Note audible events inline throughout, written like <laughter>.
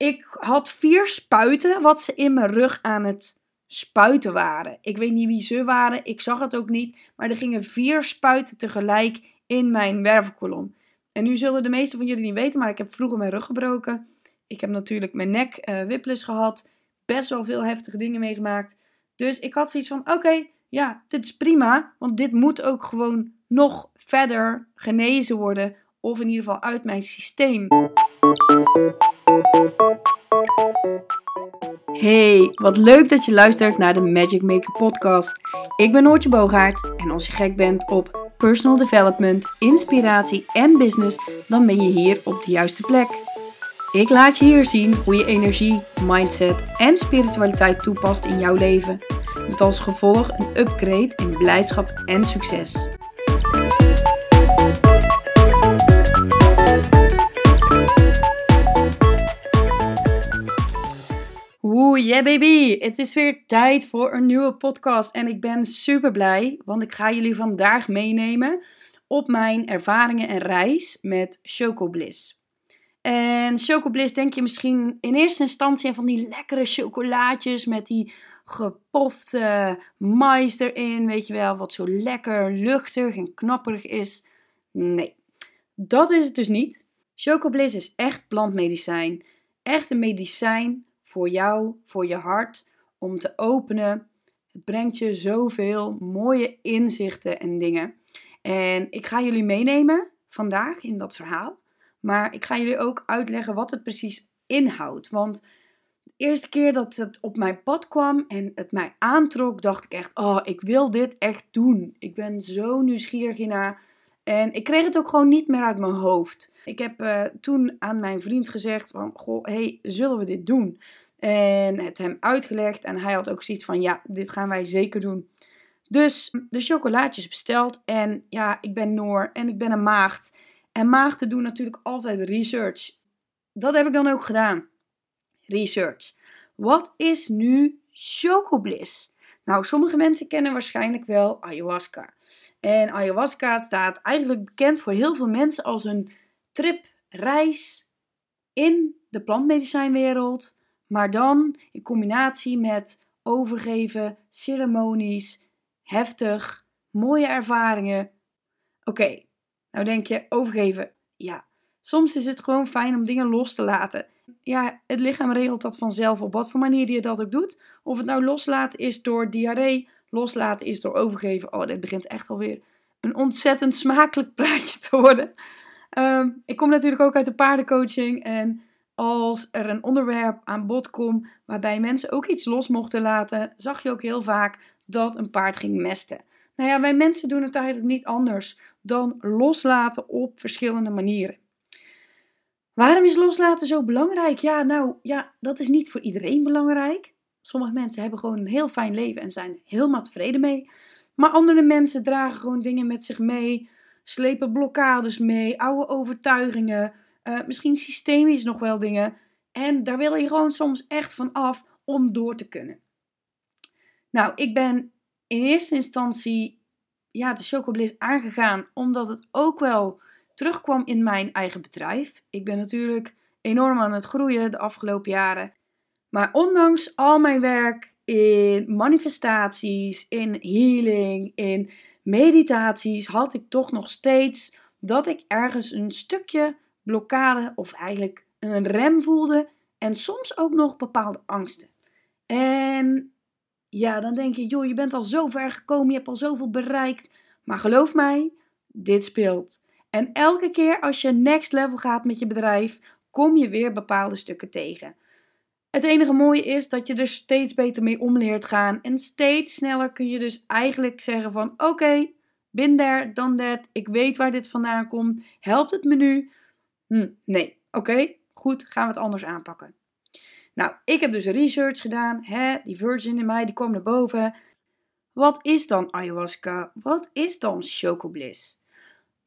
Ik had vier spuiten wat ze in mijn rug aan het spuiten waren. Ik weet niet wie ze waren, ik zag het ook niet. Maar er gingen vier spuiten tegelijk in mijn wervelkolom. En nu zullen de meesten van jullie niet weten, maar ik heb vroeger mijn rug gebroken. Ik heb natuurlijk mijn nek uh, gehad. Best wel veel heftige dingen meegemaakt. Dus ik had zoiets van: oké, ja, dit is prima. Want dit moet ook gewoon nog verder genezen worden. Of in ieder geval uit mijn systeem. Hey, wat leuk dat je luistert naar de Magic Maker podcast. Ik ben Noortje Boogaard en als je gek bent op personal development, inspiratie en business, dan ben je hier op de juiste plek. Ik laat je hier zien hoe je energie, mindset en spiritualiteit toepast in jouw leven. Met als gevolg een upgrade in blijdschap en succes. Yeah baby! Het is weer tijd voor een nieuwe podcast en ik ben super blij, want ik ga jullie vandaag meenemen op mijn ervaringen en reis met Chocobliss. En Chocobliss denk je misschien in eerste instantie van die lekkere chocolaatjes met die gepofte mais erin, weet je wel, wat zo lekker luchtig en knapperig is. Nee, dat is het dus niet. Chocobliss is echt plantmedicijn. Echt een medicijn voor jou, voor je hart, om te openen. Het brengt je zoveel mooie inzichten en dingen. En ik ga jullie meenemen vandaag in dat verhaal. Maar ik ga jullie ook uitleggen wat het precies inhoudt. Want de eerste keer dat het op mijn pad kwam en het mij aantrok, dacht ik echt: Oh, ik wil dit echt doen. Ik ben zo nieuwsgierig hiernaar. En ik kreeg het ook gewoon niet meer uit mijn hoofd. Ik heb uh, toen aan mijn vriend gezegd van, goh, hey, zullen we dit doen? En het hem uitgelegd en hij had ook zoiets van, ja, dit gaan wij zeker doen. Dus de chocolaatjes besteld en ja, ik ben Noor en ik ben een maagd. En maagden doen natuurlijk altijd research. Dat heb ik dan ook gedaan. Research. Wat is nu chocobliss? Nou, sommige mensen kennen waarschijnlijk wel ayahuasca. En ayahuasca staat eigenlijk bekend voor heel veel mensen als een trip, reis in de plantmedicijnwereld. Maar dan in combinatie met overgeven, ceremonies, heftig, mooie ervaringen. Oké, nou denk je, overgeven. Ja, soms is het gewoon fijn om dingen los te laten. Ja, het lichaam regelt dat vanzelf op wat voor manier je dat ook doet. Of het nou loslaten is door diarree, loslaten is door overgeven. Oh, dit begint echt alweer een ontzettend smakelijk praatje te worden. Ehm, ik kom natuurlijk ook uit de paardencoaching. En als er een onderwerp aan bod komt waarbij mensen ook iets los mochten laten, zag je ook heel vaak dat een paard ging mesten. Nou ja, wij mensen doen het eigenlijk niet anders dan loslaten op verschillende manieren. Waarom is loslaten zo belangrijk? Ja, nou ja, dat is niet voor iedereen belangrijk. Sommige mensen hebben gewoon een heel fijn leven en zijn helemaal tevreden mee. Maar andere mensen dragen gewoon dingen met zich mee, slepen blokkades mee, oude overtuigingen, uh, misschien systemisch nog wel dingen. En daar wil je gewoon soms echt van af om door te kunnen. Nou, ik ben in eerste instantie ja, de Chocobliss aangegaan omdat het ook wel terugkwam in mijn eigen bedrijf. Ik ben natuurlijk enorm aan het groeien de afgelopen jaren. Maar ondanks al mijn werk in manifestaties, in healing, in meditaties, had ik toch nog steeds dat ik ergens een stukje blokkade of eigenlijk een rem voelde en soms ook nog bepaalde angsten. En ja, dan denk je, joh, je bent al zo ver gekomen, je hebt al zoveel bereikt. Maar geloof mij, dit speelt. En elke keer als je next level gaat met je bedrijf, kom je weer bepaalde stukken tegen. Het enige mooie is dat je er steeds beter mee om leert gaan. En steeds sneller kun je dus eigenlijk zeggen van oké, bin there, dan that. Ik weet waar dit vandaan komt. Helpt het me nu? Hm, nee. Oké, goed, gaan we het anders aanpakken. Nou, ik heb dus research gedaan. Hè? Die virgin in mij, die kwam naar boven. Wat is dan ayahuasca? Wat is dan chocobliss?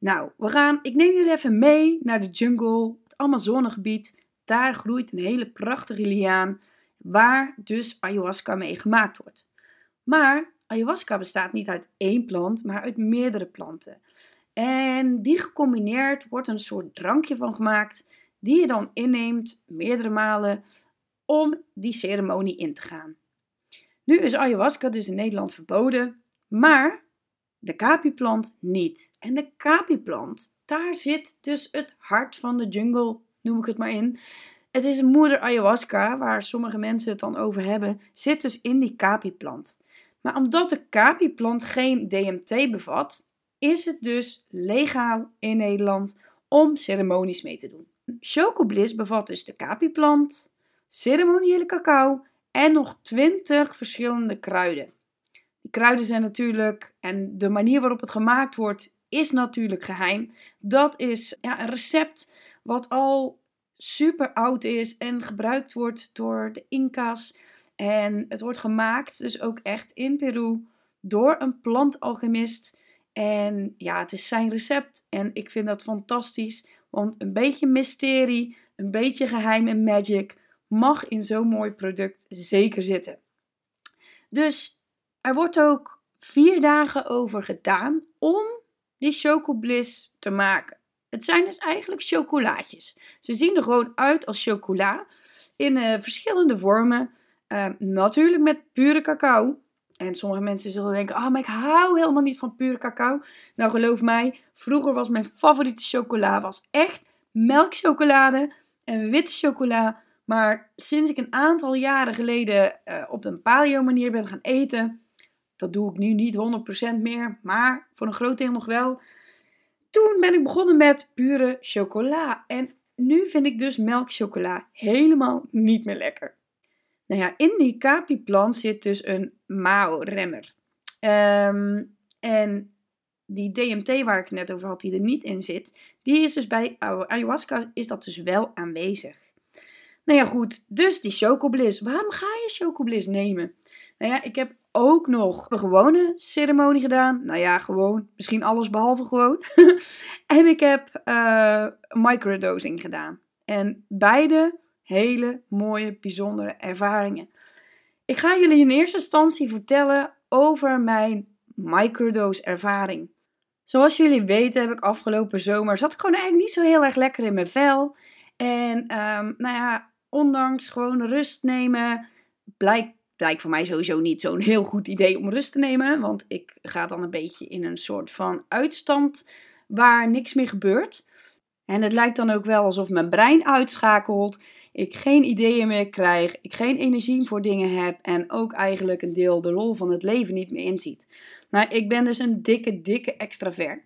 Nou, we gaan, ik neem jullie even mee naar de jungle, het Amazonegebied. Daar groeit een hele prachtige liaan, waar dus ayahuasca mee gemaakt wordt. Maar ayahuasca bestaat niet uit één plant, maar uit meerdere planten. En die gecombineerd wordt een soort drankje van gemaakt, die je dan inneemt meerdere malen om die ceremonie in te gaan. Nu is ayahuasca dus in Nederland verboden, maar de kapi-plant niet. En de kapi-plant, daar zit dus het hart van de jungle, noem ik het maar in. Het is een moeder ayahuasca, waar sommige mensen het dan over hebben, zit dus in die kapi-plant. Maar omdat de kapi-plant geen DMT bevat, is het dus legaal in Nederland om ceremonies mee te doen. Chocobliss bevat dus de kapi-plant, ceremoniële cacao en nog 20 verschillende kruiden. Die kruiden zijn natuurlijk, en de manier waarop het gemaakt wordt, is natuurlijk geheim. Dat is ja, een recept wat al super oud is en gebruikt wordt door de Inca's. En het wordt gemaakt, dus ook echt in Peru, door een plantalchemist. En ja, het is zijn recept en ik vind dat fantastisch. Want een beetje mysterie, een beetje geheim en magic mag in zo'n mooi product zeker zitten. Dus er wordt ook vier dagen over gedaan om die chocobliss te maken. Het zijn dus eigenlijk chocolaatjes. Ze zien er gewoon uit als chocola in uh, verschillende vormen. Uh, natuurlijk met pure cacao. En sommige mensen zullen denken: Ah, maar ik hou helemaal niet van pure cacao. Nou, geloof mij, vroeger was mijn favoriete chocola was echt melkchocolade en witte chocola. Maar sinds ik een aantal jaren geleden uh, op een paleo manier ben gaan eten, dat doe ik nu niet 100% meer, maar voor een groot deel nog wel. Toen ben ik begonnen met pure chocola. En nu vind ik dus melkchocola helemaal niet meer lekker. Nou ja, in die capi-plant zit dus een MAO-remmer. Um, en die DMT waar ik het net over had, die er niet in zit, die is dus bij ayahuasca is dat dus wel aanwezig. Nou ja, goed. Dus die chocobliss. Waarom ga je chocobliss nemen? Nou ja, ik heb ook nog een gewone ceremonie gedaan. Nou ja, gewoon. Misschien alles behalve gewoon. <laughs> en ik heb uh, microdosing gedaan. En beide hele mooie, bijzondere ervaringen. Ik ga jullie in eerste instantie vertellen over mijn microdose ervaring. Zoals jullie weten heb ik afgelopen zomer zat ik gewoon eigenlijk niet zo heel erg lekker in mijn vel. En um, nou ja, ondanks gewoon rust nemen, blijkt, blijkt voor mij sowieso niet zo'n heel goed idee om rust te nemen. Want ik ga dan een beetje in een soort van uitstand waar niks meer gebeurt. En het lijkt dan ook wel alsof mijn brein uitschakelt. Ik geen ideeën meer krijg. Ik geen energie voor dingen heb. En ook eigenlijk een deel de lol van het leven niet meer inziet. Maar ik ben dus een dikke, dikke extravert.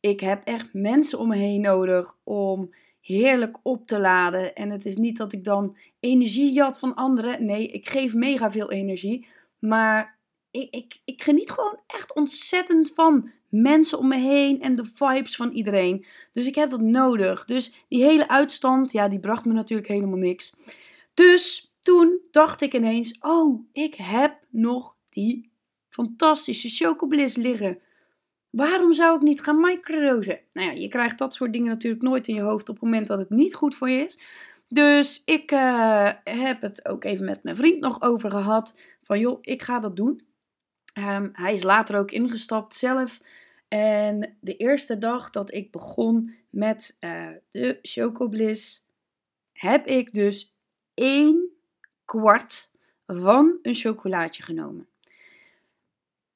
Ik heb echt mensen om me heen nodig om heerlijk op te laden. En het is niet dat ik dan energie jat van anderen. Nee, ik geef mega veel energie. Maar ik, ik, ik geniet gewoon echt ontzettend van mensen om me heen en de vibes van iedereen. Dus ik heb dat nodig. Dus die hele uitstand, ja, die bracht me natuurlijk helemaal niks. Dus toen dacht ik ineens: oh, ik heb nog die fantastische chocobliss liggen. Waarom zou ik niet gaan microdosen? Nou ja, je krijgt dat soort dingen natuurlijk nooit in je hoofd op het moment dat het niet goed voor je is. Dus ik uh, heb het ook even met mijn vriend nog over gehad. Van joh, ik ga dat doen. Um, hij is later ook ingestapt zelf. En de eerste dag dat ik begon met uh, de Chocobliss, heb ik dus één kwart van een chocolaatje genomen.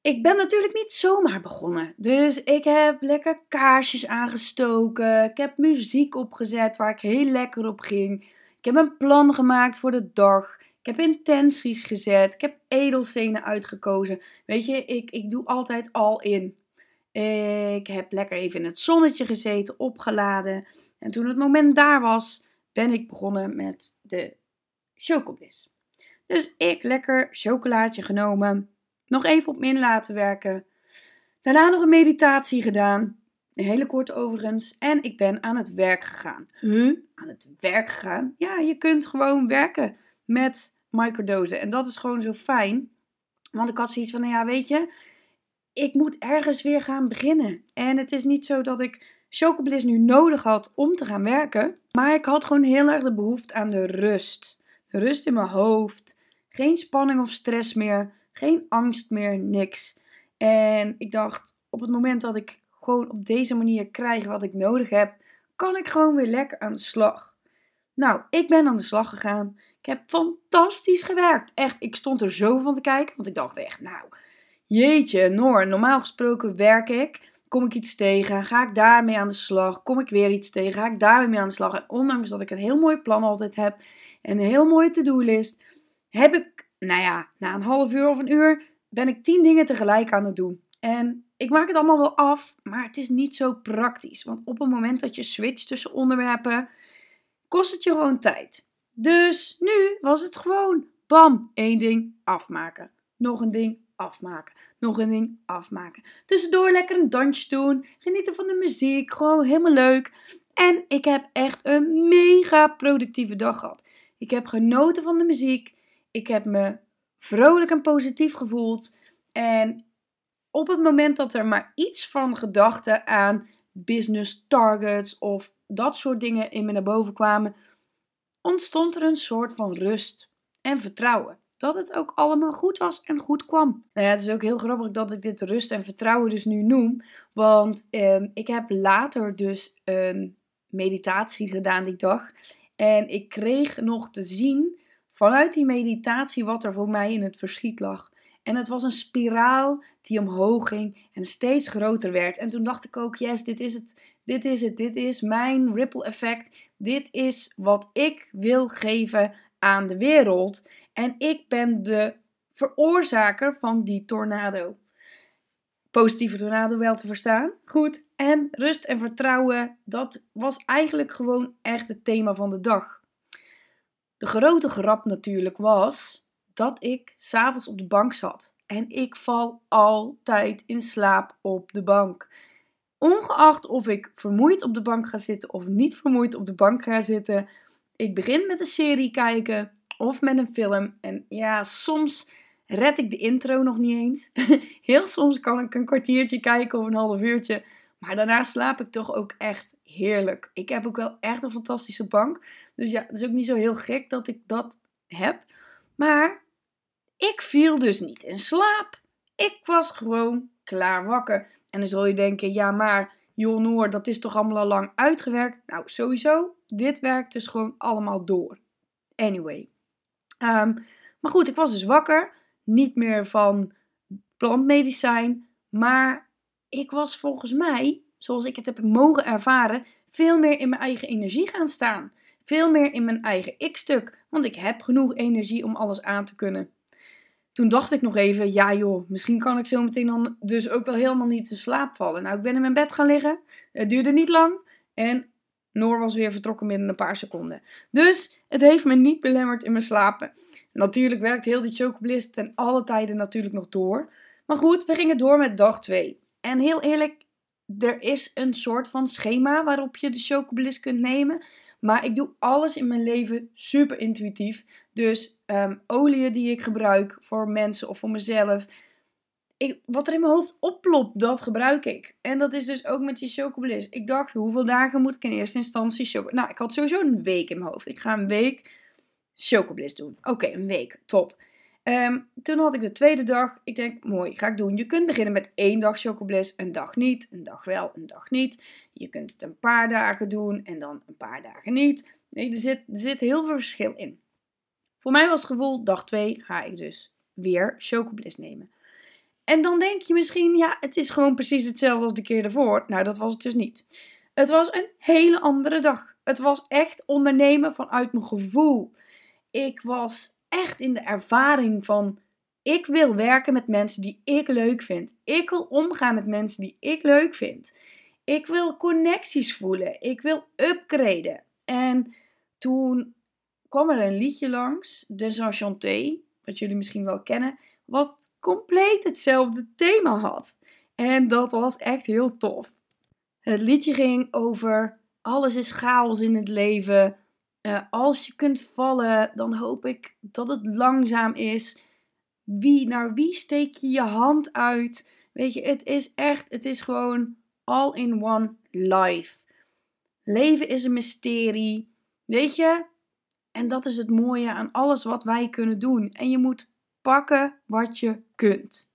Ik ben natuurlijk niet zomaar begonnen. Dus ik heb lekker kaarsjes aangestoken. Ik heb muziek opgezet waar ik heel lekker op ging. Ik heb een plan gemaakt voor de dag. Ik heb intenties gezet. Ik heb edelstenen uitgekozen. Weet je, ik, ik doe altijd al in. Ik heb lekker even in het zonnetje gezeten, opgeladen. En toen het moment daar was, ben ik begonnen met de chocobliss. Dus ik lekker chocolaatje genomen nog even op min laten werken. Daarna nog een meditatie gedaan. Een hele korte overigens. En ik ben aan het werk gegaan. Huh? Aan het werk gegaan? Ja, je kunt gewoon werken met microdosen. En dat is gewoon zo fijn. Want ik had zoiets van, nou ja, weet je, ik moet ergens weer gaan beginnen. En het is niet zo dat ik Chocobliss nu nodig had om te gaan werken. Maar ik had gewoon heel erg de behoefte aan de rust. De rust in mijn hoofd. Geen spanning of stress meer. Geen angst meer, niks. En ik dacht, op het moment dat ik gewoon op deze manier krijg wat ik nodig heb, kan ik gewoon weer lekker aan de slag. Nou, ik ben aan de slag gegaan. Ik heb fantastisch gewerkt. Echt, ik stond er zo van te kijken. Want ik dacht echt, nou, jeetje, Noor, normaal gesproken werk ik. Kom ik iets tegen? Ga ik daarmee aan de slag? Kom ik weer iets tegen? Ga ik daarmee aan de slag? En ondanks dat ik een heel mooi plan altijd heb en een heel mooie to-do-list, heb ik, nou ja, na een half uur of een uur, ben ik tien dingen tegelijk aan het doen. En ik maak het allemaal wel af, maar het is niet zo praktisch. Want op het moment dat je switcht tussen onderwerpen, kost het je gewoon tijd. Dus nu was het gewoon bam, één ding afmaken. Nog een ding afmaken. Nog een ding afmaken. Tussendoor lekker een dansje doen. Genieten van de muziek. Gewoon helemaal leuk. En ik heb echt een mega productieve dag gehad. Ik heb genoten van de muziek. Ik heb me vrolijk en positief gevoeld. En op het moment dat er maar iets van gedachten aan business targets of dat soort dingen in me naar boven kwamen, ontstond er een soort van rust en vertrouwen. Dat het ook allemaal goed was en goed kwam. Nou ja, het is ook heel grappig dat ik dit rust en vertrouwen dus nu noem. Want ehm, ik heb later dus een meditatie gedaan die dag. En ik kreeg nog te zien vanuit die meditatie wat er voor mij in het verschiet lag. En het was een spiraal die omhoog ging en steeds groter werd. En toen dacht ik ook, yes, dit is het. Dit is het. Dit is mijn ripple effect. Dit is wat ik wil geven aan de wereld. En ik ben de veroorzaker van die tornado. Positieve tornado wel te verstaan. Goed. En rust en vertrouwen, dat was eigenlijk gewoon echt het thema van de dag. De grote grap natuurlijk was dat ik s'avonds op de bank zat. En ik val altijd in slaap op de bank. Ongeacht of ik vermoeid op de bank ga zitten of niet vermoeid op de bank ga zitten. Ik begin met een serie kijken of met een film. En ja, soms red ik de intro nog niet eens. <laughs> Heel soms kan ik een kwartiertje kijken of een half uurtje. Maar daarna slaap ik toch ook echt heerlijk. Ik heb ook wel echt een fantastische bank. Dus ja, het is ook niet zo heel gek dat ik dat heb. Maar ik viel dus niet in slaap. Ik was gewoon klaar wakker. En dan zul je denken, ja maar joh Noor, dat is toch allemaal al lang uitgewerkt? Nou, sowieso, dit werkt dus gewoon allemaal door. Anyway. Ehm, maar goed, ik was dus wakker. Niet meer van plantmedicijn. Maar ik was volgens mij, zoals ik het heb mogen ervaren, veel meer in mijn eigen energie gaan staan. Veel meer in mijn eigen ik-stuk. Want ik heb genoeg energie om alles aan te kunnen. Toen dacht ik nog even, ja joh, misschien kan ik zo meteen dan dus ook wel helemaal niet te slaap vallen. Nou, ik ben in mijn bed gaan liggen. Het duurde niet lang. En Noor was weer vertrokken binnen een paar seconden. Dus het heeft me niet belemmerd in mijn slapen. Natuurlijk werkt heel die chocobliss ten alle tijden natuurlijk nog door. Maar goed, we gingen door met dag 2. En heel eerlijk, er is een soort van schema waarop je de chocobliss kunt nemen. Maar ik doe alles in mijn leven super intuïtief. Dus um, oliën die ik gebruik voor mensen of voor mezelf. Ik, wat er in mijn hoofd oplopt, dat gebruik ik. En dat is dus ook met die chocobliss. Ik dacht, hoeveel dagen moet ik in eerste instantie chocobliss? Nou, ik had sowieso een week in mijn hoofd. Ik ga een week chocobliss doen. Oké, een week. Top. Ehm, toen had ik de tweede dag. Ik denk, mooi, ga ik doen. Je kunt beginnen met één dag chocobliss, een dag niet, een dag wel, een dag niet. Je kunt het een paar dagen doen en dan een paar dagen niet. Nee, er zit, er zit heel veel verschil in. Voor mij was het gevoel, dag 2 ga ik dus weer chocobliss nemen. En dan denk je misschien, ja, het is gewoon precies hetzelfde als de keer daarvoor. Nou, dat was het dus niet. Het was een hele andere dag. Het was echt ondernemen vanuit mijn gevoel. Ik was echt in de ervaring van ik wil werken met mensen die ik leuk vind. Ik wil omgaan met mensen die ik leuk vind. Ik wil connecties voelen. Ik wil upgraden. En toen kwam er een liedje langs, De Enchanté, wat jullie misschien wel kennen, wat compleet hetzelfde thema had. En dat was echt heel tof. Het liedje ging over alles is chaos in het leven. Uh, als je kunt vallen, dan hoop ik dat het langzaam is. Wie, naar wie steek je je hand uit? Weet je, het is echt, het is gewoon all in one life. Leven is een mysterie. Weet je? En dat is het mooie aan alles wat wij kunnen doen. En je moet pakken wat je kunt.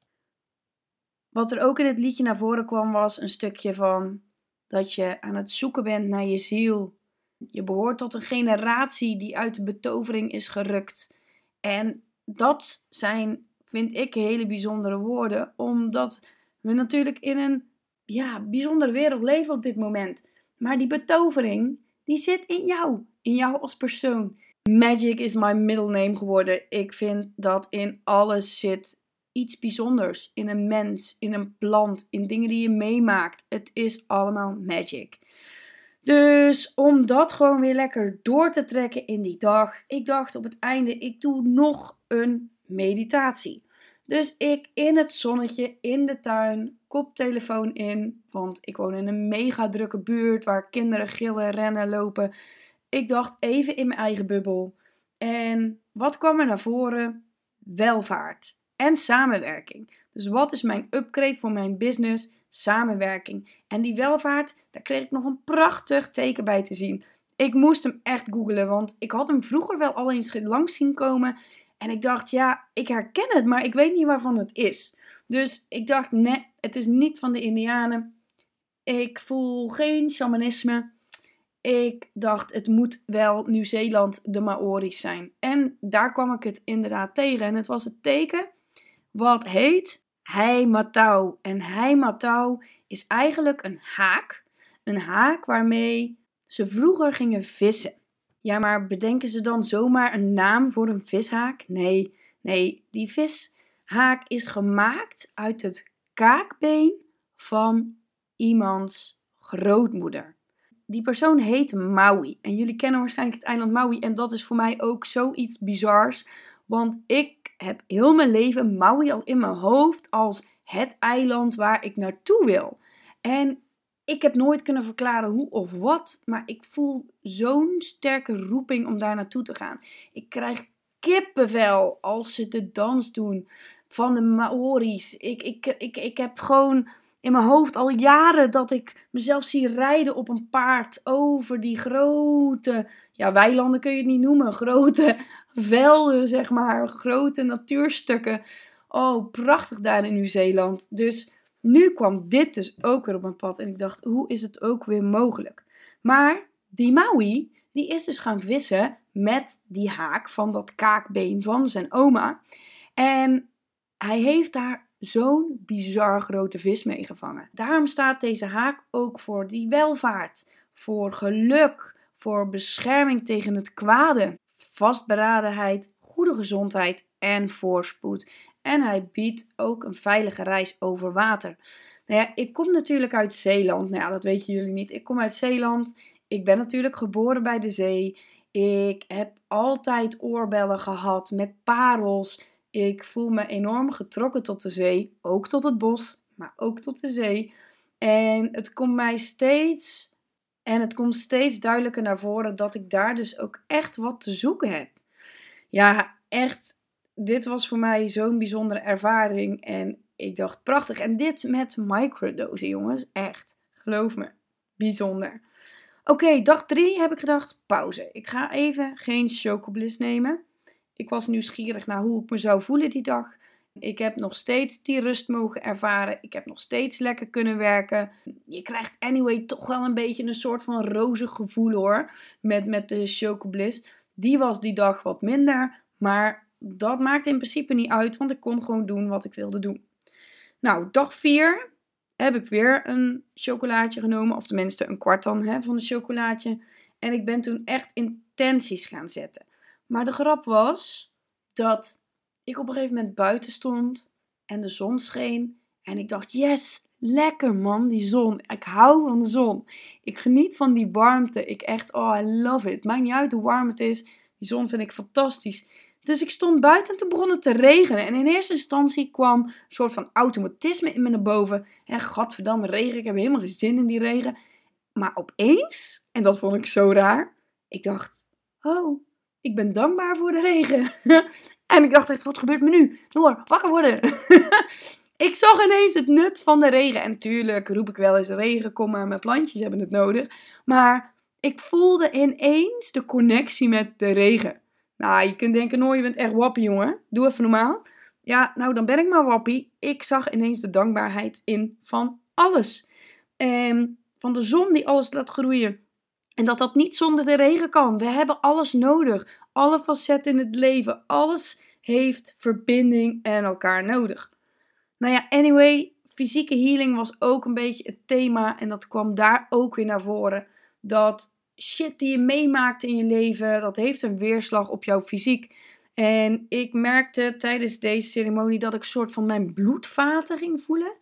Wat er ook in het liedje naar voren kwam, was een stukje van dat je aan het zoeken bent naar je ziel Je behoort tot een generatie die uit de betovering is gerukt. En dat zijn, vind ik, hele bijzondere woorden, omdat we natuurlijk in een ja, bijzondere wereld leven op dit moment. Maar die betovering, die zit in jou, in jou als persoon. Magic is my middle name geworden. Ik vind dat in alles zit iets bijzonders. In een mens, in een plant, in dingen die je meemaakt. Het is allemaal magic. Dus om dat gewoon weer lekker door te trekken in die dag. Ik dacht op het einde, ik doe nog een meditatie. Dus ik in het zonnetje, in de tuin, koptelefoon in. Want ik woon in een mega drukke buurt waar kinderen gillen, rennen, lopen. Ik dacht even in mijn eigen bubbel. En wat kwam er naar voren? Welvaart en samenwerking. Dus wat is mijn upgrade voor mijn business? Samenwerking. En die welvaart, daar kreeg ik nog een prachtig teken bij te zien. Ik moest hem echt googlen, want ik had hem vroeger wel al eens langs zien komen. En ik dacht, ja, ik herken het, maar ik weet niet waarvan het is. Dus ik dacht, nee, het is niet van de Indianen. Ik voel geen shamanisme. Ik dacht, het moet wel Nieuw-Zeeland, de Maori's zijn. En daar kwam ik het inderdaad tegen. En het was het teken wat heet Hei Matau. En Hei Matau is eigenlijk een haak. Een haak waarmee ze vroeger gingen vissen. Ja, maar bedenken ze dan zomaar een naam voor een vishaak? Nee, nee, die vishaak is gemaakt uit het kaakbeen van iemands grootmoeder. Die persoon heet Maui. En jullie kennen waarschijnlijk het eiland Maui. En dat is voor mij ook zoiets bizars. Want ik heb heel mijn leven Maui al in mijn hoofd als het eiland waar ik naartoe wil. En ik heb nooit kunnen verklaren hoe of wat, maar ik voel zo'n sterke roeping om daar naartoe te gaan. Ik krijg kippenvel als ze de dans doen van de Maori's. Ik, ik, ik, ik heb gewoon in mijn hoofd al jaren dat ik mezelf zie rijden op een paard over die grote, ja, weilanden kun je het niet noemen, grote velden, zeg maar, grote natuurstukken. Oh, prachtig daar in Nieuw-Zeeland. Dus nu kwam dit dus ook weer op mijn pad en ik dacht, hoe is het ook weer mogelijk? Maar die Maui, die is dus gaan vissen met die haak van dat kaakbeen van zijn oma. En hij heeft daar zo'n bizar grote vis mee gevangen. Daarom staat deze haak ook voor die welvaart, voor geluk, voor bescherming tegen het kwade, vastberadenheid, goede gezondheid en voorspoed. En hij biedt ook een veilige reis over water. Nou ja, ik kom natuurlijk uit Zeeland. Nou ja, dat weten jullie niet. Ik kom uit Zeeland. Ik ben natuurlijk geboren bij de zee. Ik heb altijd oorbellen gehad met parels. Ik voel me enorm getrokken tot de zee. Ook tot het bos, maar ook tot de zee. En het komt mij steeds. En het komt steeds duidelijker naar voren dat ik daar dus ook echt wat te zoeken heb. Ja, echt dit was voor mij zo'n bijzondere ervaring. En ik dacht, prachtig. En dit met microdosen, jongens. Echt. Geloof me. Bijzonder. Oké, dag 3 heb ik gedacht, pauze. Ik ga even geen chocobliss nemen. Ik was nieuwsgierig naar hoe ik me zou voelen die dag. Ik heb nog steeds die rust mogen ervaren. Ik heb nog steeds lekker kunnen werken. Je krijgt anyway toch wel een beetje een soort van rozig gevoel hoor. Met, met de chocobliss. Die was die dag wat minder. Maar dat maakt in principe niet uit, want ik kon gewoon doen wat ik wilde doen. Nou, dag 4 heb ik weer een chocolaatje genomen, of tenminste een kwart dan hè, van een chocolaatje. En ik ben toen echt intenties gaan zetten. Maar de grap was dat ik op een gegeven moment buiten stond en de zon scheen. En ik dacht, yes, lekker man, die zon. Ik hou van de zon. Ik geniet van die warmte. Ik echt, oh, I love it. Maakt niet uit hoe warm het is. Die zon vind ik fantastisch. Dus ik stond buiten en toen begon het te regenen. En in eerste instantie kwam een soort van automatisme in me naar boven. En gadverdamme regen, ik heb helemaal geen zin in die regen. Maar opeens, en dat vond ik zo raar, ik dacht, oh, ik ben dankbaar voor de regen. <laughs> en ik dacht echt, wat gebeurt me nu? Noor, wakker worden. <laughs> ik zag ineens het nut van de regen. En tuurlijk roep ik wel eens regen, kom maar, mijn plantjes hebben het nodig. Maar ik voelde ineens de connectie met de regen. Nou, je kunt denken, no, je bent echt wappie, jongen. Doe even normaal. Ja, nou, dan ben ik maar wappie. Ik zag ineens de dankbaarheid in van alles. Van de zon die alles laat groeien. En dat dat niet zonder de regen kan. We hebben alles nodig. Alle facetten in het leven. Alles heeft verbinding en elkaar nodig. Nou ja, anyway, fysieke healing was ook een beetje het thema. En dat kwam daar ook weer naar voren. Dat shit die je meemaakt in je leven, dat heeft een weerslag op jouw fysiek. En ik merkte tijdens deze ceremonie dat ik een soort van mijn bloedvaten ging voelen.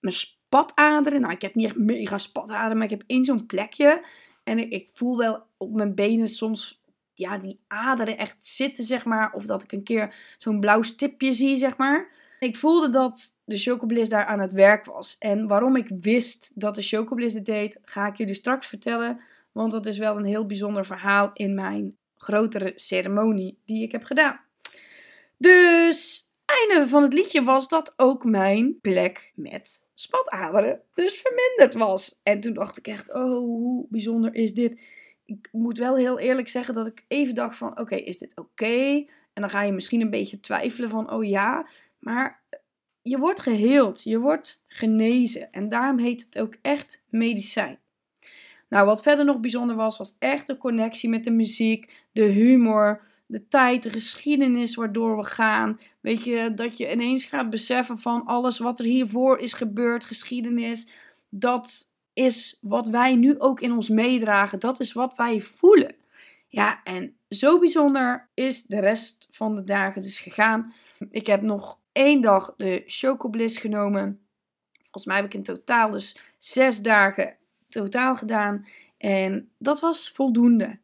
Mijn spataderen. Nou, ik heb niet echt mega spataderen, maar ik heb één zo'n plekje. En ik, voel wel op mijn benen soms ja, die aderen echt zitten, zeg maar. Of dat ik een keer zo'n blauw stipje zie, zeg maar. Ik voelde dat de Chocobliss daar aan het werk was. En waarom ik wist dat de Chocobliss dit deed, ga ik jullie straks vertellen. Want dat is wel een heel bijzonder verhaal in mijn grotere ceremonie die ik heb gedaan. Dus einde van het liedje was dat ook mijn plek met spataderen dus verminderd was. En toen dacht ik echt, oh, hoe bijzonder is dit? Ik moet wel heel eerlijk zeggen dat ik even dacht van, oké, is dit oké? En dan ga je misschien een beetje twijfelen van, oh ja, maar je wordt geheeld, je wordt genezen. En daarom heet het ook echt medicijn. Nou, wat verder nog bijzonder was, was echt de connectie met de muziek, de humor, de tijd, de geschiedenis waardoor we gaan. Weet je, dat je ineens gaat beseffen van alles wat er hiervoor is gebeurd, geschiedenis. Dat is wat wij nu ook in ons meedragen. Dat is wat wij voelen. Ja, en zo bijzonder is de rest van de dagen dus gegaan. Ik heb nog één dag de Chocobliss genomen. Volgens mij heb ik in totaal dus zes dagen totaal gedaan. En dat was voldoende.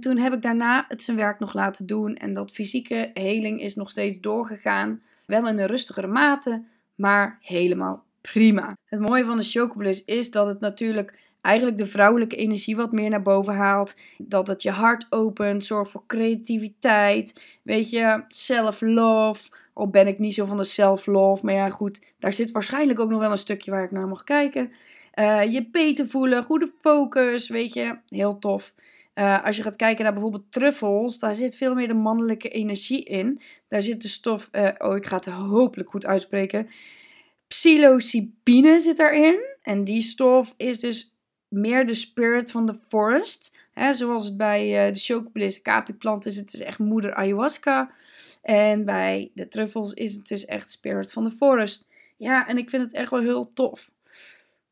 Toen heb ik daarna het zijn werk nog laten doen. En dat fysieke heling is nog steeds doorgegaan. Wel in een rustigere mate, maar helemaal prima. Het mooie van de Chocobliss is dat het natuurlijk eigenlijk de vrouwelijke energie wat meer naar boven haalt. Dat het je hart opent, zorgt voor creativiteit. Weet je, self-love. Al ben ik niet zo van de self-love. Maar ja, goed, daar zit waarschijnlijk ook nog wel een stukje waar ik naar mag kijken. Uh, je beter voelen, goede focus, weet je, heel tof. Uh, als je gaat kijken naar bijvoorbeeld truffels, daar zit veel meer de mannelijke energie in. Daar zit de stof, uh, oh ik ga het hopelijk goed uitspreken, psilocybine zit daarin. En die stof is dus meer de spirit van de forest. Hè, zoals het bij uh, de chocobliss, capi-plant is het dus echt moeder ayahuasca. En bij de truffels is het dus echt spirit van de forest. Ja, en ik vind het echt wel heel tof.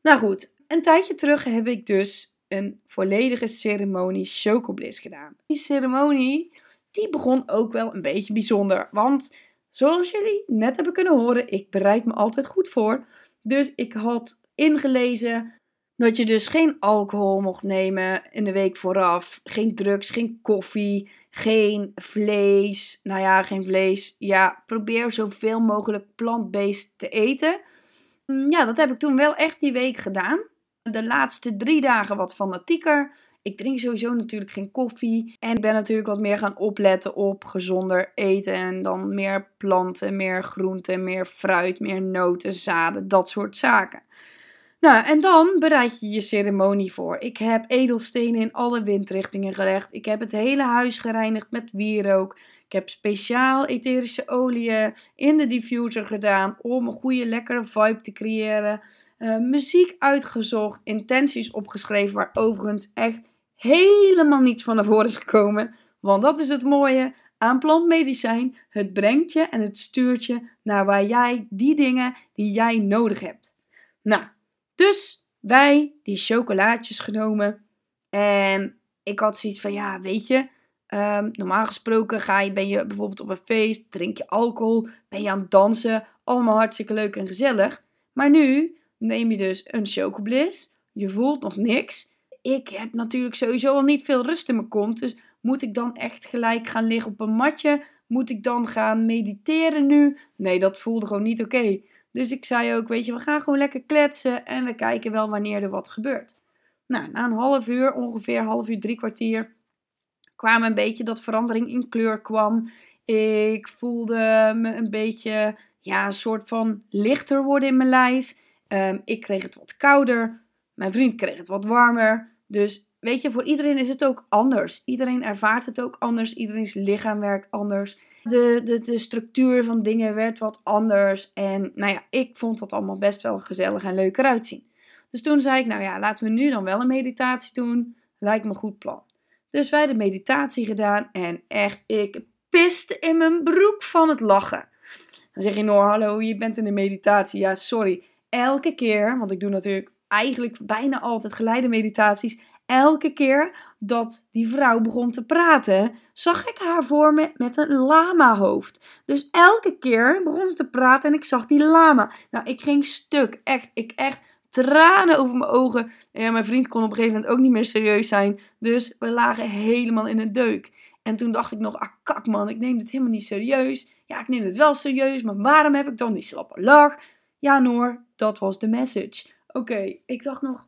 Nou goed, een tijdje terug heb ik dus een volledige ceremonie chocobliss gedaan. Die ceremonie, die begon ook wel een beetje bijzonder. Want zoals jullie net hebben kunnen horen, ik bereid me altijd goed voor. Dus ik had ingelezen dat je dus geen alcohol mocht nemen in de week vooraf. Geen drugs, geen koffie, geen vlees. Nou ja, geen vlees. Ja, probeer zoveel mogelijk plant-based te eten. Mm, ja, dat heb ik toen wel echt die week gedaan. De laatste drie dagen wat fanatieker. Ik drink sowieso natuurlijk geen koffie. En ben natuurlijk wat meer gaan opletten op gezonder eten. En dan meer planten, meer groenten, meer fruit, meer noten, zaden, dat soort zaken. Nou, en dan bereid je je ceremonie voor. Ik heb edelstenen in alle windrichtingen gelegd. Ik heb het hele huis gereinigd met wierook. Ik heb speciaal etherische oliën in de diffuser gedaan om een goede, lekkere vibe te creëren. Uh, muziek uitgezocht, intenties opgeschreven, waar overigens echt helemaal niets van voren is gekomen. Want dat is het mooie aan plantmedicijn. Het brengt je en het stuurt je naar waar jij die dingen die jij nodig hebt. Nou, dus wij die chocolaatjes genomen. En ik had zoiets van, ja, weet je, um, normaal gesproken ga je, ben je bijvoorbeeld op een feest, drink je alcohol, ben je aan het dansen. Allemaal hartstikke leuk en gezellig. Maar nu neem je dus een chocobliss. Je voelt nog niks. Ik heb natuurlijk sowieso al niet veel rust in mijn kont. Dus moet ik dan echt gelijk gaan liggen op een matje? Moet ik dan gaan mediteren nu? Nee, dat voelde gewoon niet oké. Dus ik zei ook, weet je, we gaan gewoon lekker kletsen en we kijken wel wanneer er wat gebeurt. Nou, na een half uur, ongeveer half uur, drie kwartier, kwam een beetje dat verandering in kleur kwam. Ik voelde me een beetje, ja, een soort van lichter worden in mijn lijf. Um, ik kreeg het wat kouder. Mijn vriend kreeg het wat warmer. Dus weet je, voor iedereen is het ook anders. Iedereen ervaart het ook anders. Iedereen's lichaam werkt anders. De, de, de structuur van dingen werd wat anders. En nou ja, ik vond dat allemaal best wel gezellig en leuk eruit zien. Dus toen zei ik, nou ja, laten we nu dan wel een meditatie doen. lijkt me een goed plan. Dus wij de meditatie gedaan en echt, ik piste in mijn broek van het lachen. Dan zeg je, nou hallo, je bent in de meditatie. Ja, sorry. Elke keer, want ik doe natuurlijk eigenlijk bijna altijd geleide meditaties. Elke keer dat die vrouw begon te praten, zag ik haar voor me met een lama-hoofd. Dus elke keer begon ze te praten en ik zag die lama. Nou, ik ging stuk. Echt, ik echt tranen over mijn ogen. En mijn vriend kon op een gegeven moment ook niet meer serieus zijn. Dus we lagen helemaal in een deuk. En toen dacht ik nog, ah kak man, ik neem dit helemaal niet serieus. Ja, ik neem het wel serieus, maar waarom heb ik dan die slappe lach? Ja Noor, dat was de message. Oké, ik dacht nog,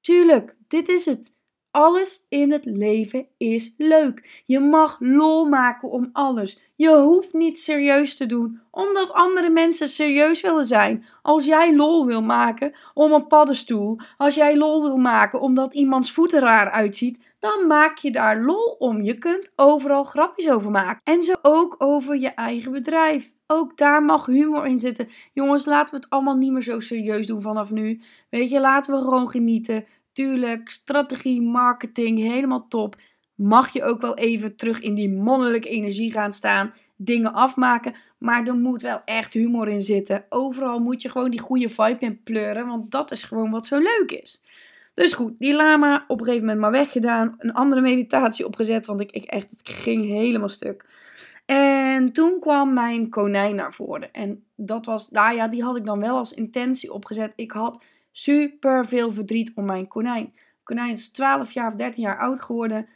tuurlijk, dit is het. Alles in het leven is leuk. Je mag lol maken om alles. Je hoeft niet serieus te doen, omdat andere mensen serieus willen zijn. Als jij lol wil maken om een paddenstoel, als jij lol wil maken omdat iemands voeten raar uitziet, dan maak je daar lol om. Je kunt overal grapjes over maken. En zo ook over je eigen bedrijf. Ook daar mag humor in zitten. Jongens, laten we het allemaal niet meer zo serieus doen vanaf nu. Weet je, laten we gewoon genieten. Tuurlijk, strategie, marketing, helemaal top. Mag je ook wel even terug in die mannelijke energie gaan staan. Dingen afmaken. Maar er moet wel echt humor in zitten. Overal moet je gewoon die goede vibe in pleuren. Want dat is gewoon wat zo leuk is. Dus goed, die lama op een gegeven moment maar weggedaan. Een andere meditatie opgezet, want ik, ik echt, het ging helemaal stuk. En toen kwam mijn konijn naar voren. En dat was, nou ja, die had ik dan wel als intentie opgezet. Ik had super veel verdriet om mijn konijn. konijn is 12 jaar of 13 jaar oud geworden.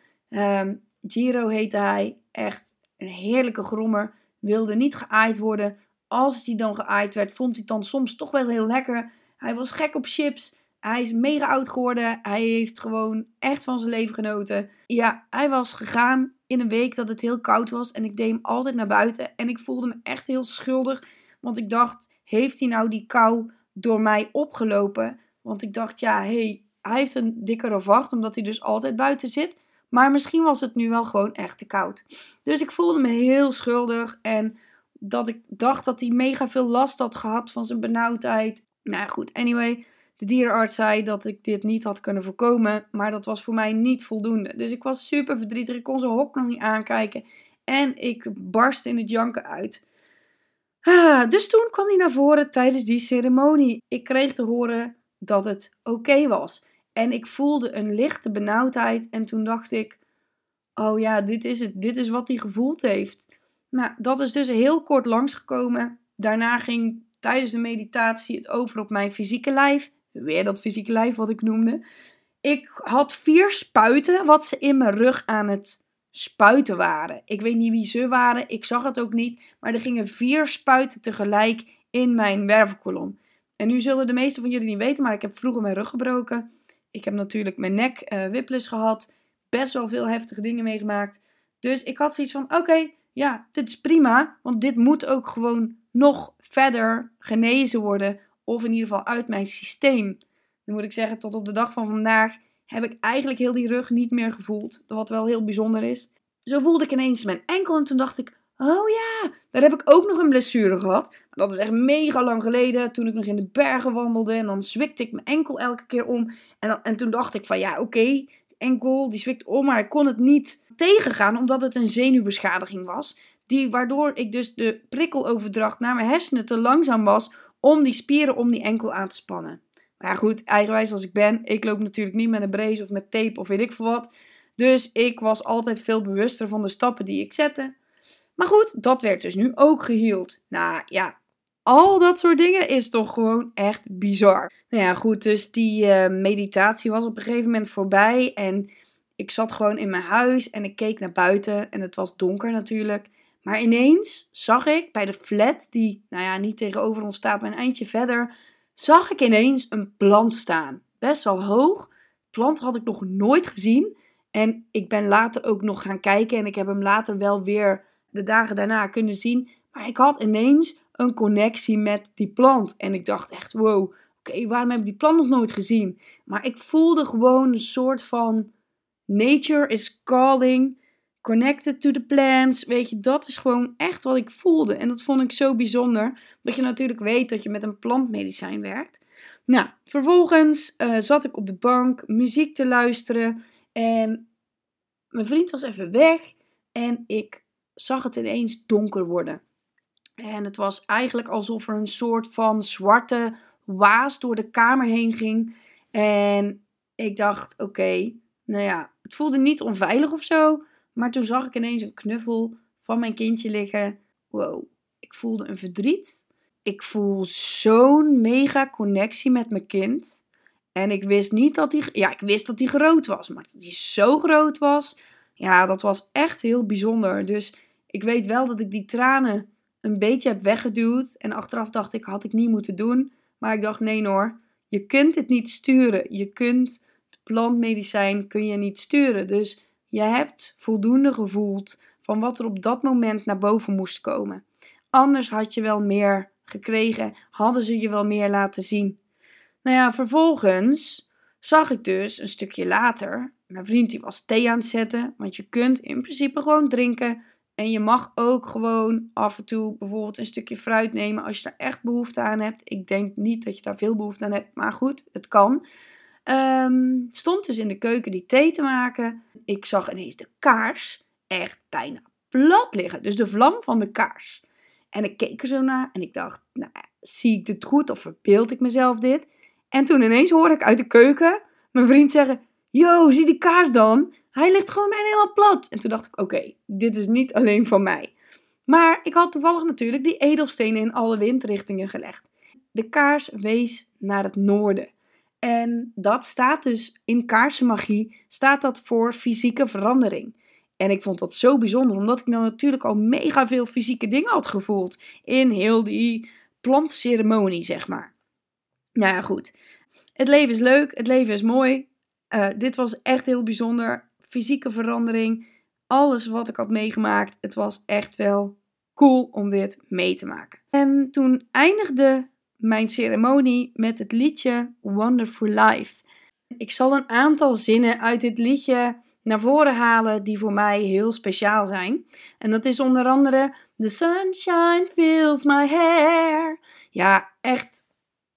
Giro heette hij. Echt een heerlijke grommer. Wilde niet geaaid worden. Als hij dan geaaid werd, vond hij het dan soms toch wel heel lekker. Hij was gek op chips. Hij is mega oud geworden. Hij heeft gewoon echt van zijn leven genoten. Ja, hij was gegaan in een week dat het heel koud was. En ik deed hem altijd naar buiten. En ik voelde me echt heel schuldig. Want ik dacht, heeft hij nou die kou door mij opgelopen? Want ik dacht, ja, hey, hij heeft een dikkere vacht. Omdat hij dus altijd buiten zit. Maar misschien was het nu wel gewoon echt te koud. Dus ik voelde me heel schuldig. En dat ik dacht dat hij mega veel last had gehad van zijn benauwdheid. Nou goed, anyway. De dierenarts zei dat ik dit niet had kunnen voorkomen, maar dat was voor mij niet voldoende. Dus ik was super verdrietig, ik kon zijn hok nog niet aankijken en ik barstte in het janken uit. Ah, dus toen kwam hij naar voren tijdens die ceremonie. Ik kreeg te horen dat het oké was. En ik voelde een lichte benauwdheid en toen dacht ik, oh ja, dit is het, dit is wat hij gevoeld heeft. Nou, dat is dus heel kort langsgekomen. Daarna ging tijdens de meditatie het over op mijn fysieke lijf. Weer dat fysieke lijf wat ik noemde. Ik had vier spuiten wat ze in mijn rug aan het spuiten waren. Ik weet niet wie ze waren, ik zag het ook niet. Maar er gingen vier spuiten tegelijk in mijn wervelkolom. En nu zullen de meesten van jullie niet weten, maar ik heb vroeger mijn rug gebroken. Ik heb natuurlijk mijn nek uh, gehad. Best wel veel heftige dingen meegemaakt. Dus ik had zoiets van: oké, ja, dit is prima. Want dit moet ook gewoon nog verder genezen worden of in ieder geval uit mijn systeem. Nu moet ik zeggen, tot op de dag van vandaag heb ik eigenlijk heel die rug niet meer gevoeld. Wat wel heel bijzonder is. Zo voelde ik ineens mijn enkel en toen dacht ik, oh ja, daar heb ik ook nog een blessure gehad. Dat is echt mega lang geleden, toen ik nog in de bergen wandelde. En dan zwikte ik mijn enkel elke keer om. En, dan, en toen dacht ik van, ja oké, enkel die zwikt om, maar ik kon het niet tegengaan omdat het een zenuwbeschadiging was. Die, waardoor ik dus de prikkeloverdracht naar mijn hersenen te langzaam was om die spieren om die enkel aan te spannen. Maar goed, eigenwijs als ik ben, ik loop natuurlijk niet met een brace of met tape of weet ik veel wat. Dus ik was altijd veel bewuster van de stappen die ik zette. Maar goed, dat werd dus nu ook geheeld. Nou ja, al dat soort dingen is toch gewoon echt bizar. Nou ja, goed, dus die uh, meditatie was op een gegeven moment voorbij. En ik zat gewoon in mijn huis en ik keek naar buiten. En het was donker natuurlijk. Maar ineens zag ik bij de flat, die nou ja, niet tegenover ons staat, maar een eindje verder, zag ik ineens een plant staan. Best wel hoog. Plant had ik nog nooit gezien. En ik ben later ook nog gaan kijken en ik heb hem later wel weer de dagen daarna kunnen zien. Maar ik had ineens een connectie met die plant. En ik dacht echt, wow, oké, waarom heb ik die plant nog nooit gezien? Maar ik voelde gewoon een soort van nature is calling connected to the plants. Weet je, dat is gewoon echt wat ik voelde. En dat vond ik zo bijzonder. Dat je natuurlijk weet dat je met een plantmedicijn werkt. Nou, vervolgens eh, zat ik op de bank muziek te luisteren en mijn vriend was even weg en ik zag het ineens donker worden. En het was eigenlijk alsof er een soort van zwarte waas door de kamer heen ging. En ik dacht, oké, nou ja, het voelde niet onveilig of zo. Maar toen zag ik ineens een knuffel van mijn kindje liggen. Wow, ik voelde een verdriet. Ik voel zo'n mega connectie met mijn kind. En ik wist niet dat hij, ja, ik wist dat hij groot was, maar dat hij zo groot was, ja, dat was echt heel bijzonder. Dus ik weet wel dat ik die tranen een beetje heb weggeduwd. En achteraf dacht ik, had ik niet moeten doen. Maar ik dacht, nee hoor, je kunt het niet sturen. Je kunt het plantmedicijn kun je niet sturen. Dus je hebt voldoende gevoeld van wat er op dat moment naar boven moest komen. Anders had je wel meer gekregen, hadden ze je wel meer laten zien. Nou ja, vervolgens zag ik dus een stukje later, mijn vriend die was thee aan het zetten, want je kunt in principe gewoon drinken en je mag ook gewoon af en toe bijvoorbeeld een stukje fruit nemen als je daar echt behoefte aan hebt. Ik denk niet dat je daar veel behoefte aan hebt, maar goed, het kan. Um, stond dus in de keuken die thee te maken. Ik zag ineens de kaars echt bijna plat liggen. Dus de vlam van de kaars. En ik keek er zo naar en ik dacht, nou, zie ik dit goed of verbeeld ik mezelf dit? En toen ineens hoorde ik uit de keuken mijn vriend zeggen, yo, zie die kaars dan? Hij ligt gewoon bijna helemaal plat. En toen dacht ik, oké, dit is niet alleen van mij. Maar ik had toevallig natuurlijk die edelstenen in alle windrichtingen gelegd. De kaars wees naar het noorden. En dat staat dus in kaarsenmagie, staat dat voor fysieke verandering. En ik vond dat zo bijzonder, omdat ik nou natuurlijk al mega veel fysieke dingen had gevoeld in heel die plantceremonie, zeg maar. Nou ja, goed. Het leven is leuk, het leven is mooi. Uh, dit was echt heel bijzonder. Fysieke verandering, alles wat ik had meegemaakt. Het was echt wel cool om dit mee te maken. En toen eindigde mijn ceremonie met het liedje Wonderful Life. Ik zal een aantal zinnen uit dit liedje naar voren halen die voor mij heel speciaal zijn. En dat is onder andere The sunshine fills my hair. Ja, echt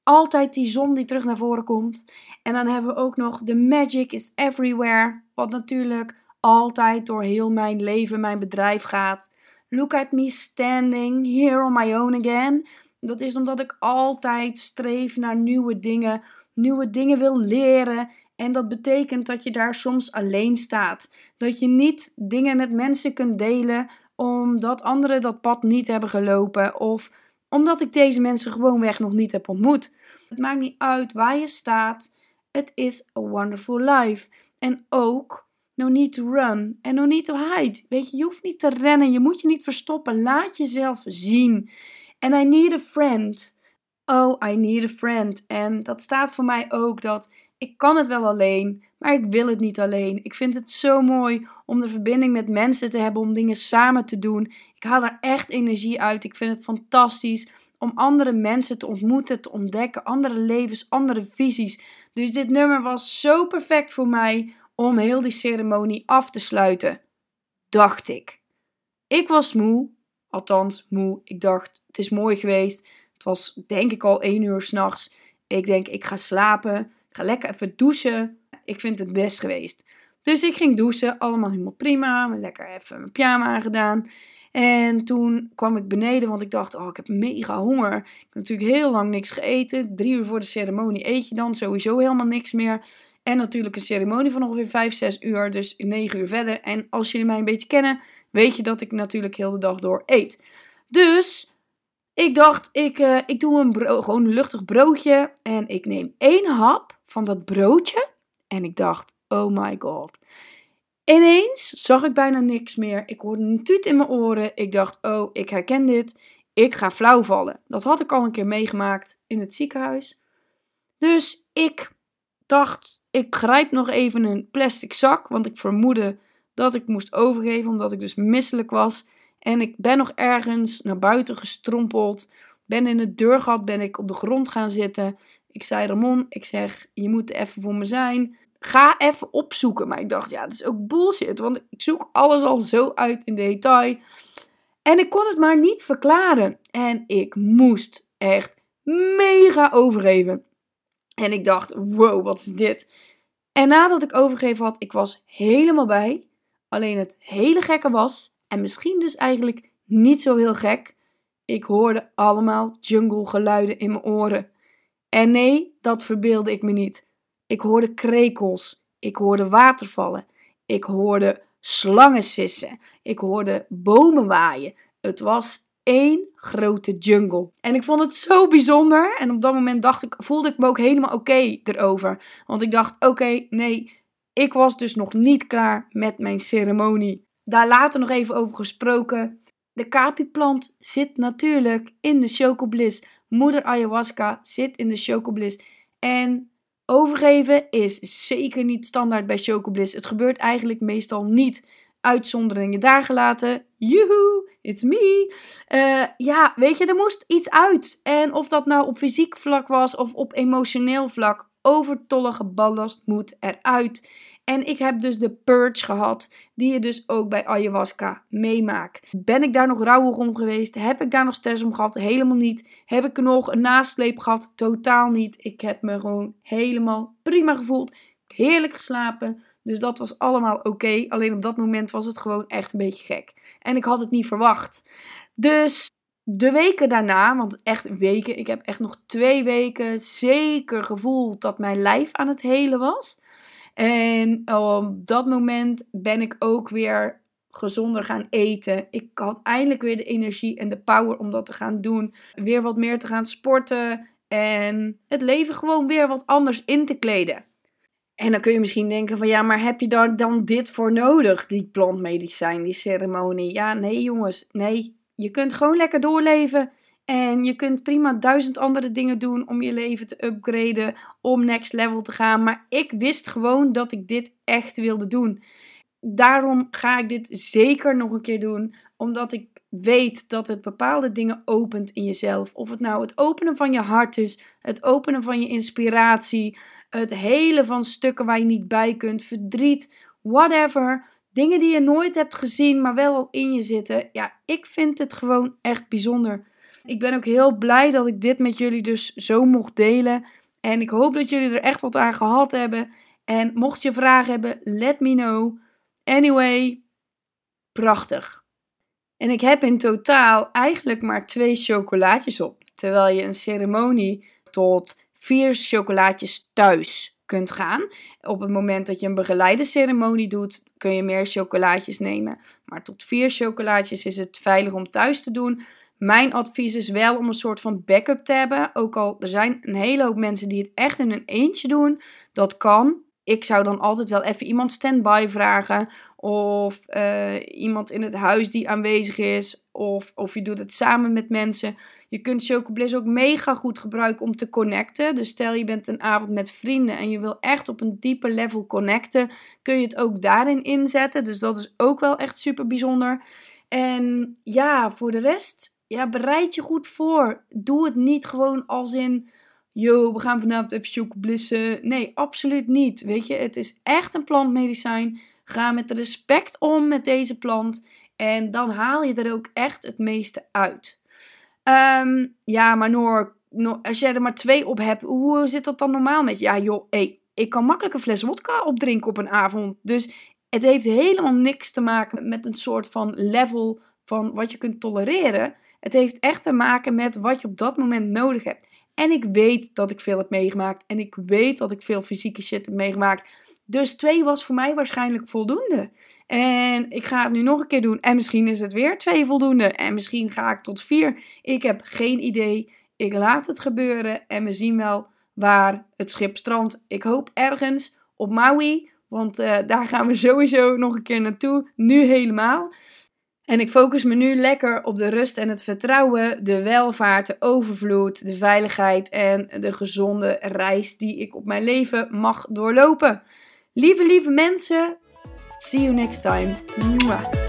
altijd die zon die terug naar voren komt. En dan hebben we ook nog The magic is everywhere. Wat natuurlijk altijd door heel mijn leven, mijn bedrijf gaat. Look at me standing here on my own again. Dat is omdat ik altijd streef naar nieuwe dingen, nieuwe dingen wil leren. En dat betekent dat je daar soms alleen staat. Dat je niet dingen met mensen kunt delen omdat anderen dat pad niet hebben gelopen of omdat ik deze mensen gewoonweg nog niet heb ontmoet. Het maakt niet uit waar je staat. Het is a wonderful life. En ook no need to run en no need to hide. Weet je, je hoeft niet te rennen, je moet je niet verstoppen. Laat jezelf zien. And I need a friend. Oh, I need a friend. En dat staat voor mij ook dat ik kan het wel alleen, maar ik wil het niet alleen. Ik vind het zo mooi om de verbinding met mensen te hebben, om dingen samen te doen. Ik haal daar echt energie uit. Ik vind het fantastisch om andere mensen te ontmoeten, te ontdekken, andere levens, andere visies. Dus dit nummer was zo perfect voor mij om heel die ceremonie af te sluiten. Dacht ik. Ik was moe, althans moe. Ik dacht, het is mooi geweest. Het was denk ik al één uur s'nachts. Ik denk, ik ga slapen. Ik ga lekker even douchen. Ik vind het best geweest. Dus ik ging douchen, allemaal helemaal prima. Lekker even mijn pyjama aangedaan. En toen kwam ik beneden, want ik dacht, oh, ik heb mega honger. Ik heb natuurlijk heel lang niks gegeten. Drie uur voor de ceremonie eet je dan sowieso helemaal niks meer. En natuurlijk een ceremonie van ongeveer 5, 6 uur, dus 9 uur verder. En als jullie mij een beetje kennen, weet je dat ik natuurlijk heel de dag door eet. Dus ik dacht, ik, uh, ik doe een gewoon een luchtig broodje. En ik neem één hap van dat broodje. En ik dacht, oh my god. Ineens zag ik bijna niks meer. Ik hoorde een tuut in mijn oren. Ik dacht, oh, ik herken dit. Ik ga flauw vallen. Dat had ik al een keer meegemaakt in het ziekenhuis. Dus ik dacht, ik grijp nog even een plastic zak. Want ik vermoedde dat ik moest overgeven, omdat ik dus misselijk was. En ik ben nog ergens naar buiten gestrompeld. Ben in het deurgat, ben ik op de grond gaan zitten. Ik zei Ramon, ik zeg, je moet even voor me zijn ga even opzoeken. Maar ik dacht, ja, dat is ook bullshit. Want ik zoek alles al zo uit in detail. En ik kon het maar niet verklaren. En ik moest echt mega overgeven. En ik dacht, wow, wat is dit? En nadat ik overgegeven had, ik was helemaal bij. Alleen het hele gekke was, en misschien dus eigenlijk niet zo heel gek, ik hoorde allemaal jungle geluiden in mijn oren. En nee, dat verbeelde ik me niet. Ik hoorde krekels, ik hoorde watervallen, ik hoorde slangen sissen, ik hoorde bomen waaien. Het was één grote jungle. En ik vond het zo bijzonder. En op dat moment dacht ik, voelde ik me ook helemaal oké erover. Want ik dacht, oké, nee, ik was dus nog niet klaar met mijn ceremonie. Daar later nog even over gesproken. De kapi-plant zit natuurlijk in de chocobliss. Moeder ayahuasca zit in de chocobliss. En overgeven is zeker niet standaard bij chocobliss. Het gebeurt eigenlijk meestal niet. Uitzonderingen daar gelaten. Joehoe, it's me. Uh, ja, weet je, er moest iets uit. En of dat nou op fysiek vlak was of op emotioneel vlak, overtollige ballast moet eruit. En ik heb dus de purge gehad, die je dus ook bij ayahuasca meemaakt. Ben ik daar nog rouwig om geweest? Heb ik daar nog stress om gehad? Helemaal niet. Heb ik nog een nasleep gehad? Totaal niet. Ik heb me gewoon helemaal prima gevoeld. Heerlijk geslapen. Dus dat was allemaal oké. Alleen op dat moment was het gewoon echt een beetje gek. En ik had het niet verwacht. Dus de weken daarna, want echt weken, ik heb echt nog twee weken zeker gevoeld dat mijn lijf aan het helen was. En op dat moment ben ik ook weer gezonder gaan eten. Ik had eindelijk weer de energie en de power om dat te gaan doen. Weer wat meer te gaan sporten. En het leven gewoon weer wat anders in te kleden. En dan kun je misschien denken van ja, maar heb je daar dan dit voor nodig? Die plantmedicijn, die ceremonie. Ja, nee jongens, nee. Je kunt gewoon lekker doorleven. En je kunt prima duizend andere dingen doen om je leven te upgraden, om next level te gaan. Maar ik wist gewoon dat ik dit echt wilde doen. Daarom ga ik dit zeker nog een keer doen, omdat ik weet dat het bepaalde dingen opent in jezelf. Of het nou het openen van je hart is, het openen van je inspiratie, het hele van stukken waar je niet bij kunt, verdriet, whatever. Dingen die je nooit hebt gezien, maar wel in je zitten. Ja, ik vind het gewoon echt bijzonder. Ik ben ook heel blij dat ik dit met jullie dus zo mocht delen. En ik hoop dat jullie er echt wat aan gehad hebben. En mocht je vragen hebben, let me know. Anyway, prachtig. En ik heb in totaal eigenlijk maar twee chocolaatjes op. Terwijl je een ceremonie tot vier chocolaatjes thuis kunt gaan. Op het moment dat je een begeleide ceremonie doet, kun je meer chocolaatjes nemen. Maar tot vier chocolaatjes is het veilig om thuis te doen. Mijn advies is wel om een soort van backup te hebben. Ook al er zijn een hele hoop mensen die het echt in een eentje doen. Dat kan. Ik zou dan altijd wel even iemand standby vragen. Of uh, iemand in het huis die aanwezig is. Of, of je doet het samen met mensen. Je kunt Chocobliss ook mega goed gebruiken om te connecten. Dus stel je bent een avond met vrienden en je wil echt op een dieper level connecten. Kun je het ook daarin inzetten. Dus dat is ook wel echt super bijzonder. En ja, voor de rest ja, bereid je goed voor. Doe het niet gewoon als in, yo, we gaan vanavond even chocoblissen. Nee, absoluut niet. Weet je, het is echt een plantmedicijn. Ga met respect om met deze plant. En dan haal je er ook echt het meeste uit. Ehm, ja, maar Noor, als jij er maar twee op hebt, hoe zit dat dan normaal met je? Ja, joh, ik kan makkelijk een fles wodka opdrinken op een avond. Dus het heeft helemaal niks te maken met een soort van level van wat je kunt tolereren. Het heeft echt te maken met wat je op dat moment nodig hebt. En ik weet dat ik veel heb meegemaakt. En ik weet dat ik veel fysieke shit heb meegemaakt. Dus twee was voor mij waarschijnlijk voldoende. En ik ga het nu nog een keer doen. En misschien is het weer twee voldoende. En misschien ga ik tot vier. Ik heb geen idee. Ik laat het gebeuren. En we zien wel waar het schip strandt. Ik hoop ergens op Maui. Want uh, daar gaan we sowieso nog een keer naartoe. Nu helemaal. En ik focus me nu lekker op de rust en het vertrouwen, de welvaart, de overvloed, de veiligheid en de gezonde reis die ik op mijn leven mag doorlopen. Lieve, lieve mensen, see you next time.